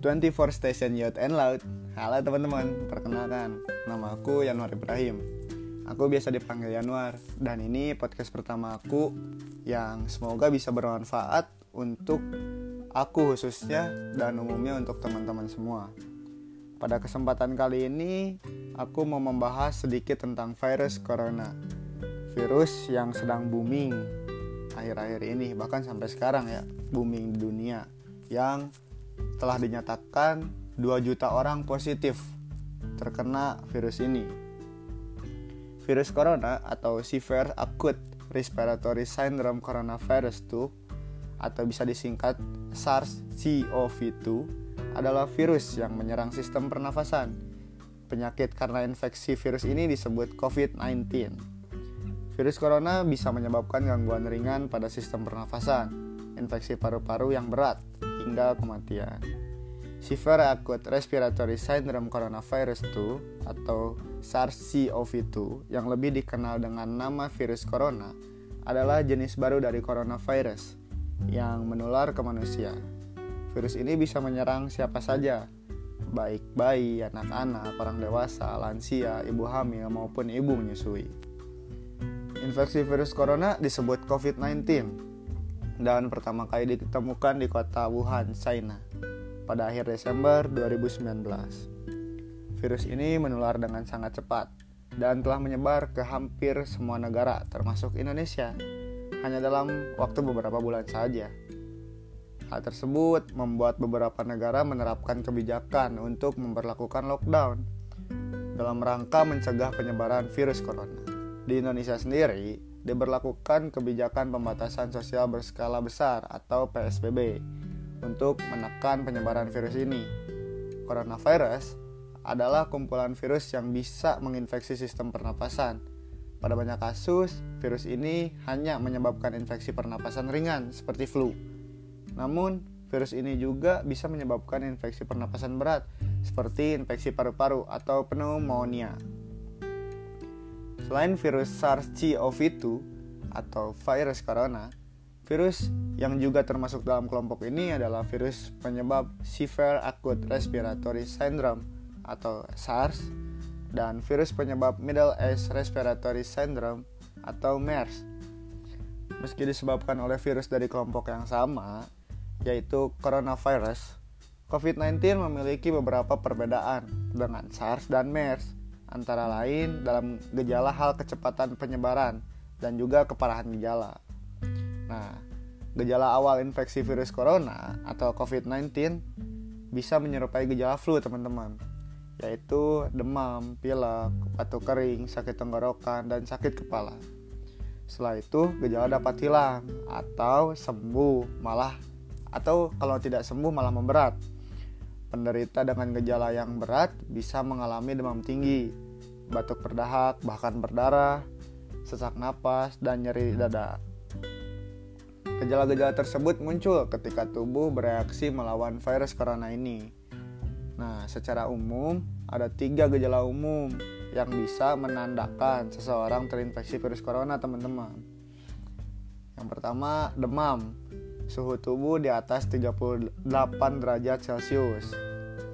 24 Station Youth and Loud. Halo teman-teman, perkenalkan Nama aku Yanuar Ibrahim. Aku biasa dipanggil Yanuar Dan ini podcast pertama aku Yang semoga bisa bermanfaat Untuk aku khususnya Dan umumnya untuk teman-teman semua. Pada kesempatan kali ini Aku mau membahas sedikit tentang virus corona. Virus yang sedang booming Akhir-akhir ini Bahkan sampai sekarang ya Booming di dunia. Yang telah dinyatakan 2 juta orang positif terkena virus ini. Virus corona atau Severe Acute Respiratory Syndrome Coronavirus 2 atau bisa disingkat SARS-CoV-2 adalah virus yang menyerang sistem pernafasan. Penyakit karena infeksi virus ini disebut COVID-19. Virus corona bisa menyebabkan gangguan ringan pada sistem pernafasan, infeksi paru-paru yang berat, hingga kematian. Severe Acute Respiratory Syndrome Coronavirus 2 atau SARS-CoV-2 yang lebih dikenal dengan nama virus corona adalah jenis baru dari coronavirus yang menular ke manusia. Virus ini bisa menyerang siapa saja, baik bayi, anak-anak, orang dewasa, lansia, ibu hamil maupun ibu menyusui. Infeksi virus corona disebut COVID-19 dan pertama kali ditemukan di kota Wuhan, China pada akhir Desember 2019. Virus ini menular dengan sangat cepat dan telah menyebar ke hampir semua negara termasuk Indonesia hanya dalam waktu beberapa bulan saja. Hal tersebut membuat beberapa negara menerapkan kebijakan untuk memperlakukan lockdown dalam rangka mencegah penyebaran virus corona. Di Indonesia sendiri, diberlakukan kebijakan pembatasan sosial berskala besar atau PSBB untuk menekan penyebaran virus ini. Coronavirus adalah kumpulan virus yang bisa menginfeksi sistem pernapasan. Pada banyak kasus, virus ini hanya menyebabkan infeksi pernapasan ringan seperti flu. Namun, virus ini juga bisa menyebabkan infeksi pernapasan berat seperti infeksi paru-paru atau pneumonia. Selain virus SARS-CoV-2 atau virus corona, Virus yang juga termasuk dalam kelompok ini adalah virus penyebab Severe Acute Respiratory Syndrome atau SARS dan virus penyebab Middle East Respiratory Syndrome atau MERS. Meski disebabkan oleh virus dari kelompok yang sama, yaitu coronavirus, COVID-19 memiliki beberapa perbedaan dengan SARS dan MERS, antara lain dalam gejala hal kecepatan penyebaran dan juga keparahan gejala. Nah, gejala awal infeksi virus corona atau COVID-19 bisa menyerupai gejala flu, teman-teman, yaitu demam, pilek, batuk kering, sakit tenggorokan, dan sakit kepala. Setelah itu, gejala dapat hilang atau sembuh, malah atau kalau tidak sembuh malah memberat. Penderita dengan gejala yang berat bisa mengalami demam tinggi, batuk berdahak, bahkan berdarah, sesak napas, dan nyeri dada. Gejala-gejala tersebut muncul ketika tubuh bereaksi melawan virus corona ini. Nah, secara umum ada tiga gejala umum yang bisa menandakan seseorang terinfeksi virus corona, teman-teman. Yang pertama, demam. Suhu tubuh di atas 38 derajat Celcius.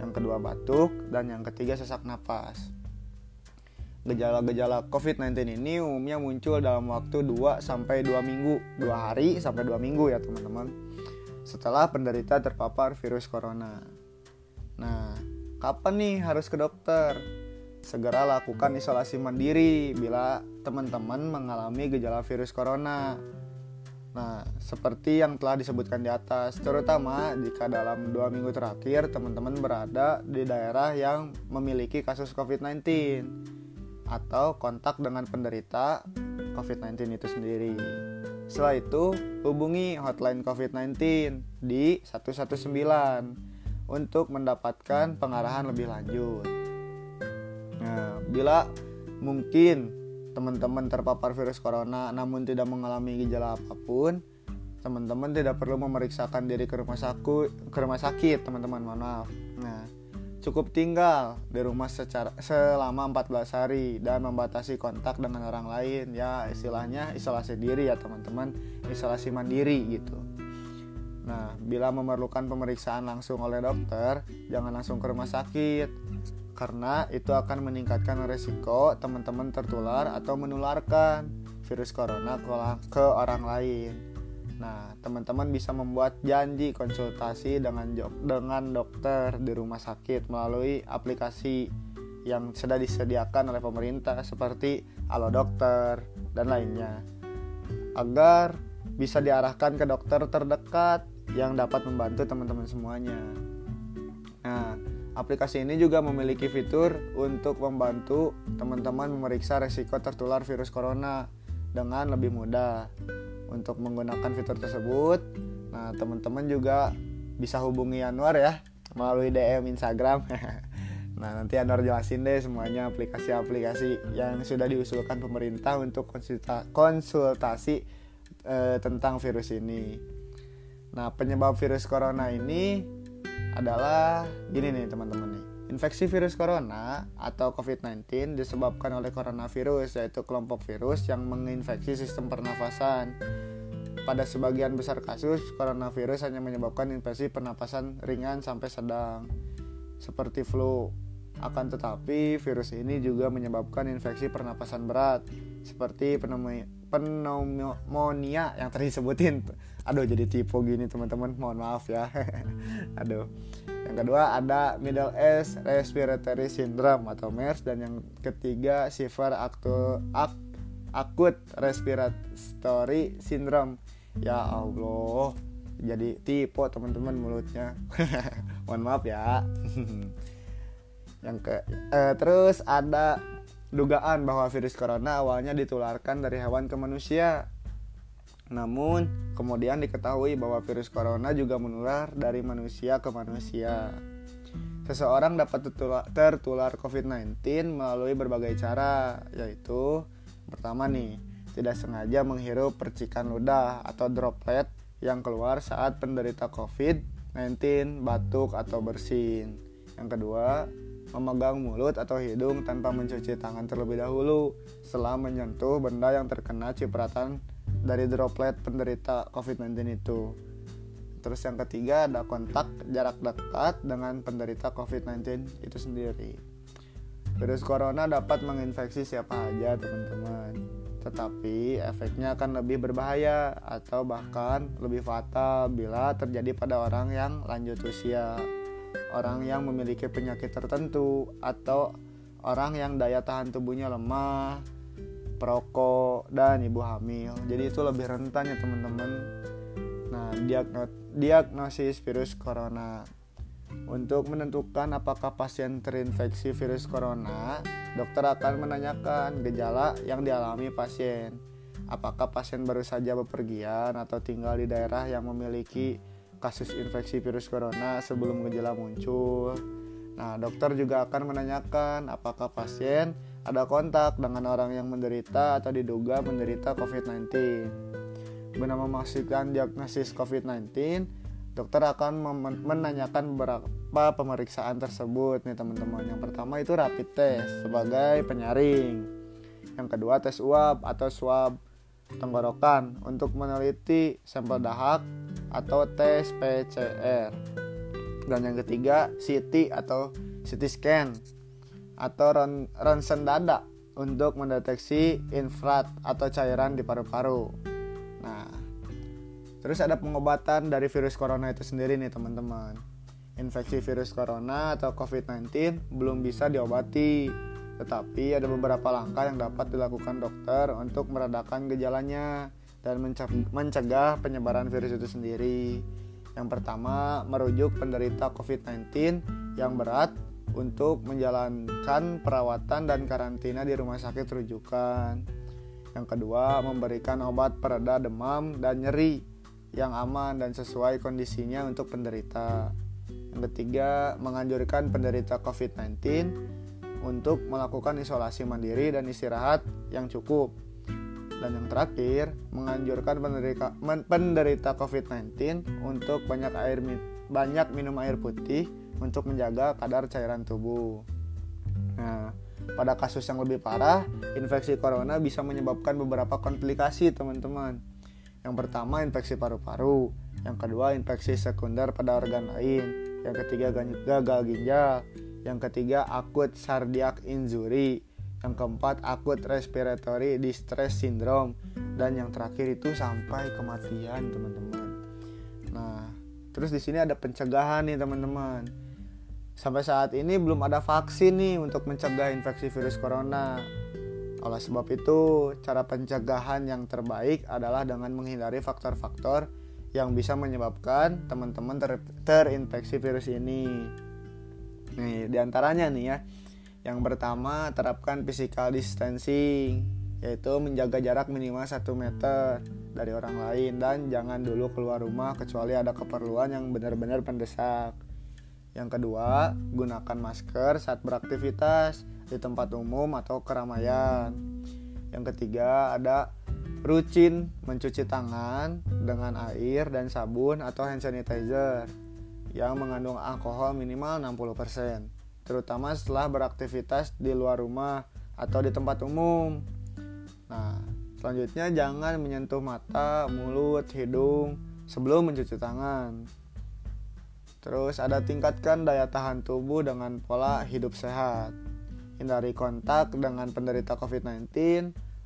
Yang kedua, batuk dan yang ketiga sesak napas. Gejala-gejala COVID-19 ini umumnya muncul dalam waktu 2 sampai 2 minggu, 2 hari sampai 2 minggu ya, teman-teman. Setelah penderita terpapar virus corona. Nah, kapan nih harus ke dokter? Segera lakukan isolasi mandiri bila teman-teman mengalami gejala virus corona. Nah, seperti yang telah disebutkan di atas, terutama jika dalam dua minggu terakhir teman-teman berada di daerah yang memiliki kasus COVID-19 atau kontak dengan penderita COVID-19 itu sendiri. Setelah itu, hubungi hotline COVID-19 di 119 untuk mendapatkan pengarahan lebih lanjut. Nah, bila mungkin teman-teman terpapar virus corona namun tidak mengalami gejala apa pun, teman-teman tidak perlu memeriksakan diri ke rumah sakit, ke rumah sakit, teman-teman, maaf. Nah, Cukup tinggal di rumah secara selama 14 hari dan membatasi kontak dengan orang lain. Ya istilahnya isolasi diri ya teman-teman. Isolasi mandiri gitu. Nah, bila memerlukan pemeriksaan langsung oleh dokter, jangan langsung ke rumah sakit. Karena itu akan meningkatkan resiko teman-teman tertular atau menularkan virus corona ke orang lain. Nah, teman-teman bisa membuat janji konsultasi dengan dengan dokter di rumah sakit melalui aplikasi yang sudah disediakan oleh pemerintah seperti Halo Dokter dan lainnya. Agar bisa diarahkan ke dokter terdekat yang dapat membantu teman-teman semuanya. Nah, Aplikasi ini juga memiliki fitur untuk membantu teman-teman memeriksa resiko tertular virus corona dengan lebih mudah. Untuk menggunakan fitur tersebut, nah teman-teman juga bisa hubungi Anwar ya melalui DM Instagram. nah, nanti Anwar jelasin deh semuanya aplikasi-aplikasi yang sudah diusulkan pemerintah untuk konsulta konsultasi eh, tentang virus ini. Nah, penyebab virus corona ini adalah gini nih teman-teman nih. Infeksi virus corona atau COVID-19 disebabkan oleh coronavirus yaitu kelompok virus yang menginfeksi sistem pernafasan. Pada sebagian besar kasus, coronavirus hanya menyebabkan infeksi pernapasan ringan sampai sedang seperti flu. Akan tetapi, virus ini juga menyebabkan infeksi pernapasan berat seperti pneumonia yang tadi sebutin aduh jadi tipe gini teman-teman. Mohon maaf ya. Aduh. Yang kedua ada middle age respiratory syndrome atau MERS. Dan yang ketiga severe acute acute respiratory syndrome. Ya Allah. Jadi tipe teman-teman mulutnya. Mohon maaf ya. Yang ke eh, terus ada dugaan bahwa virus corona awalnya ditularkan dari hewan ke manusia namun, kemudian diketahui bahwa virus corona juga menular dari manusia ke manusia. Seseorang dapat tertular COVID-19 melalui berbagai cara, yaitu pertama nih, tidak sengaja menghirup percikan ludah atau droplet yang keluar saat penderita COVID-19 batuk atau bersin. Yang kedua, memegang mulut atau hidung tanpa mencuci tangan terlebih dahulu setelah menyentuh benda yang terkena cipratan dari droplet penderita COVID-19 itu. Terus yang ketiga ada kontak jarak dekat dengan penderita COVID-19 itu sendiri. Virus corona dapat menginfeksi siapa aja teman-teman. Tetapi efeknya akan lebih berbahaya atau bahkan lebih fatal bila terjadi pada orang yang lanjut usia, orang yang memiliki penyakit tertentu atau orang yang daya tahan tubuhnya lemah, perokok dan ibu hamil. Jadi itu lebih rentan ya teman-teman. Nah diagnosis virus corona. Untuk menentukan apakah pasien terinfeksi virus corona, dokter akan menanyakan gejala yang dialami pasien. Apakah pasien baru saja bepergian atau tinggal di daerah yang memiliki kasus infeksi virus corona sebelum gejala muncul. Nah, dokter juga akan menanyakan apakah pasien ada kontak dengan orang yang menderita atau diduga menderita COVID-19. Guna memastikan diagnosis COVID-19, dokter akan menanyakan beberapa pemeriksaan tersebut nih teman-teman. Yang pertama itu rapid test sebagai penyaring. Yang kedua tes uap atau swab tenggorokan untuk meneliti sampel dahak atau tes PCR. Dan yang ketiga CT atau CT scan atau ronsen dada untuk mendeteksi infrat atau cairan di paru-paru. Nah, terus ada pengobatan dari virus corona itu sendiri nih teman-teman. Infeksi virus corona atau COVID-19 belum bisa diobati, tetapi ada beberapa langkah yang dapat dilakukan dokter untuk meredakan gejalanya dan mencegah penyebaran virus itu sendiri. Yang pertama, merujuk penderita COVID-19 yang berat untuk menjalankan perawatan dan karantina di rumah sakit rujukan. Yang kedua, memberikan obat pereda demam dan nyeri yang aman dan sesuai kondisinya untuk penderita. Yang ketiga, menganjurkan penderita COVID-19 untuk melakukan isolasi mandiri dan istirahat yang cukup. Dan yang terakhir, menganjurkan penderita, penderita COVID-19 untuk banyak air banyak minum air putih untuk menjaga kadar cairan tubuh. Nah, pada kasus yang lebih parah, infeksi corona bisa menyebabkan beberapa komplikasi, teman-teman. Yang pertama infeksi paru-paru, yang kedua infeksi sekunder pada organ lain, yang ketiga gagal ginjal, yang ketiga akut cardiac injury, yang keempat akut respiratory distress syndrome, dan yang terakhir itu sampai kematian teman-teman. Nah, terus di sini ada pencegahan nih teman-teman. Sampai saat ini belum ada vaksin nih untuk mencegah infeksi virus corona. Oleh sebab itu, cara pencegahan yang terbaik adalah dengan menghindari faktor-faktor yang bisa menyebabkan teman-teman ter terinfeksi virus ini. Nih, di antaranya nih ya. Yang pertama, terapkan physical distancing, yaitu menjaga jarak minimal 1 meter dari orang lain dan jangan dulu keluar rumah kecuali ada keperluan yang benar-benar mendesak. Yang kedua, gunakan masker saat beraktivitas di tempat umum atau keramaian. Yang ketiga ada rutin mencuci tangan dengan air dan sabun atau hand sanitizer yang mengandung alkohol minimal 60%, terutama setelah beraktivitas di luar rumah atau di tempat umum. Nah, selanjutnya jangan menyentuh mata, mulut, hidung sebelum mencuci tangan. Terus ada tingkatkan daya tahan tubuh dengan pola hidup sehat hindari kontak dengan penderita COVID-19,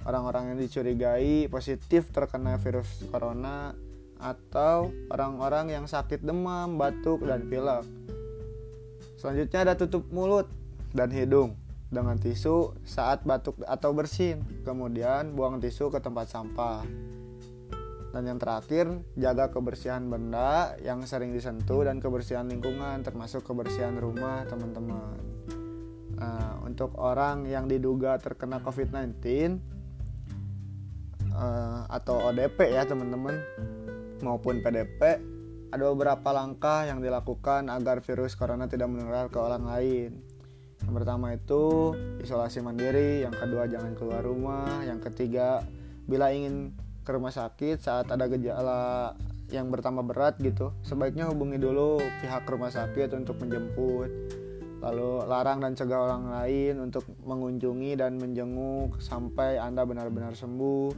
orang-orang yang dicurigai positif terkena virus corona, atau orang-orang yang sakit demam, batuk, dan pilek. Selanjutnya ada tutup mulut dan hidung dengan tisu saat batuk atau bersin. Kemudian buang tisu ke tempat sampah. Dan yang terakhir, jaga kebersihan benda yang sering disentuh dan kebersihan lingkungan termasuk kebersihan rumah teman-teman. Nah, untuk orang yang diduga terkena COVID-19 uh, eh, atau ODP ya teman-teman maupun PDP ada beberapa langkah yang dilakukan agar virus corona tidak menular ke orang lain. Yang pertama itu isolasi mandiri, yang kedua jangan keluar rumah, yang ketiga bila ingin ke rumah sakit saat ada gejala yang bertambah berat gitu, sebaiknya hubungi dulu pihak rumah sakit untuk menjemput lalu larang dan cegah orang lain untuk mengunjungi dan menjenguk sampai Anda benar-benar sembuh.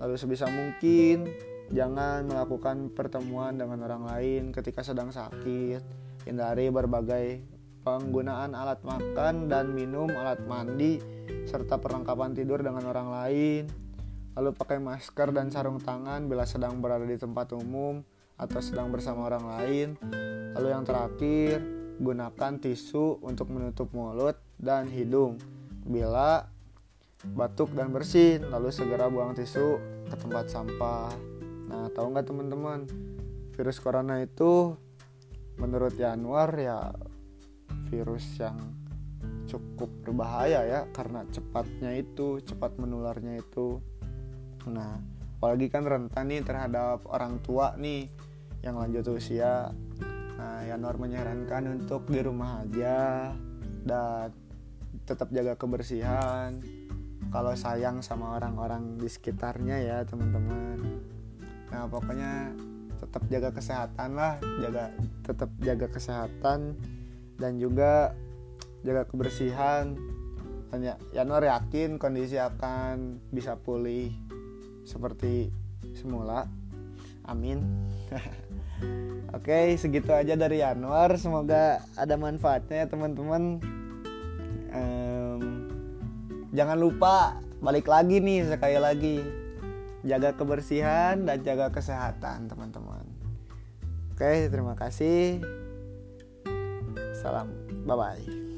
Lalu sebisa mungkin jangan melakukan pertemuan dengan orang lain ketika sedang sakit. Hindari berbagai penggunaan alat makan dan minum, alat mandi, serta perlengkapan tidur dengan orang lain. Lalu pakai masker dan sarung tangan bila sedang berada di tempat umum atau sedang bersama orang lain. Lalu yang terakhir, gunakan tisu untuk menutup mulut dan hidung bila batuk dan bersin lalu segera buang tisu ke tempat sampah nah tahu nggak teman-teman virus corona itu menurut Januar ya virus yang cukup berbahaya ya karena cepatnya itu cepat menularnya itu nah apalagi kan rentan nih terhadap orang tua nih yang lanjut usia Nah, Yanwar menyarankan untuk di rumah aja dan tetap jaga kebersihan. Kalau sayang sama orang-orang di sekitarnya ya, teman-teman. Nah, pokoknya tetap jaga kesehatan lah, jaga tetap jaga kesehatan dan juga jaga kebersihan. Hanya Yanwar yakin kondisi akan bisa pulih seperti semula. Amin. Oke, segitu aja dari Anwar. Semoga ada manfaatnya ya teman-teman. Um, jangan lupa balik lagi nih sekali lagi jaga kebersihan dan jaga kesehatan teman-teman. Oke, terima kasih. Salam, bye bye.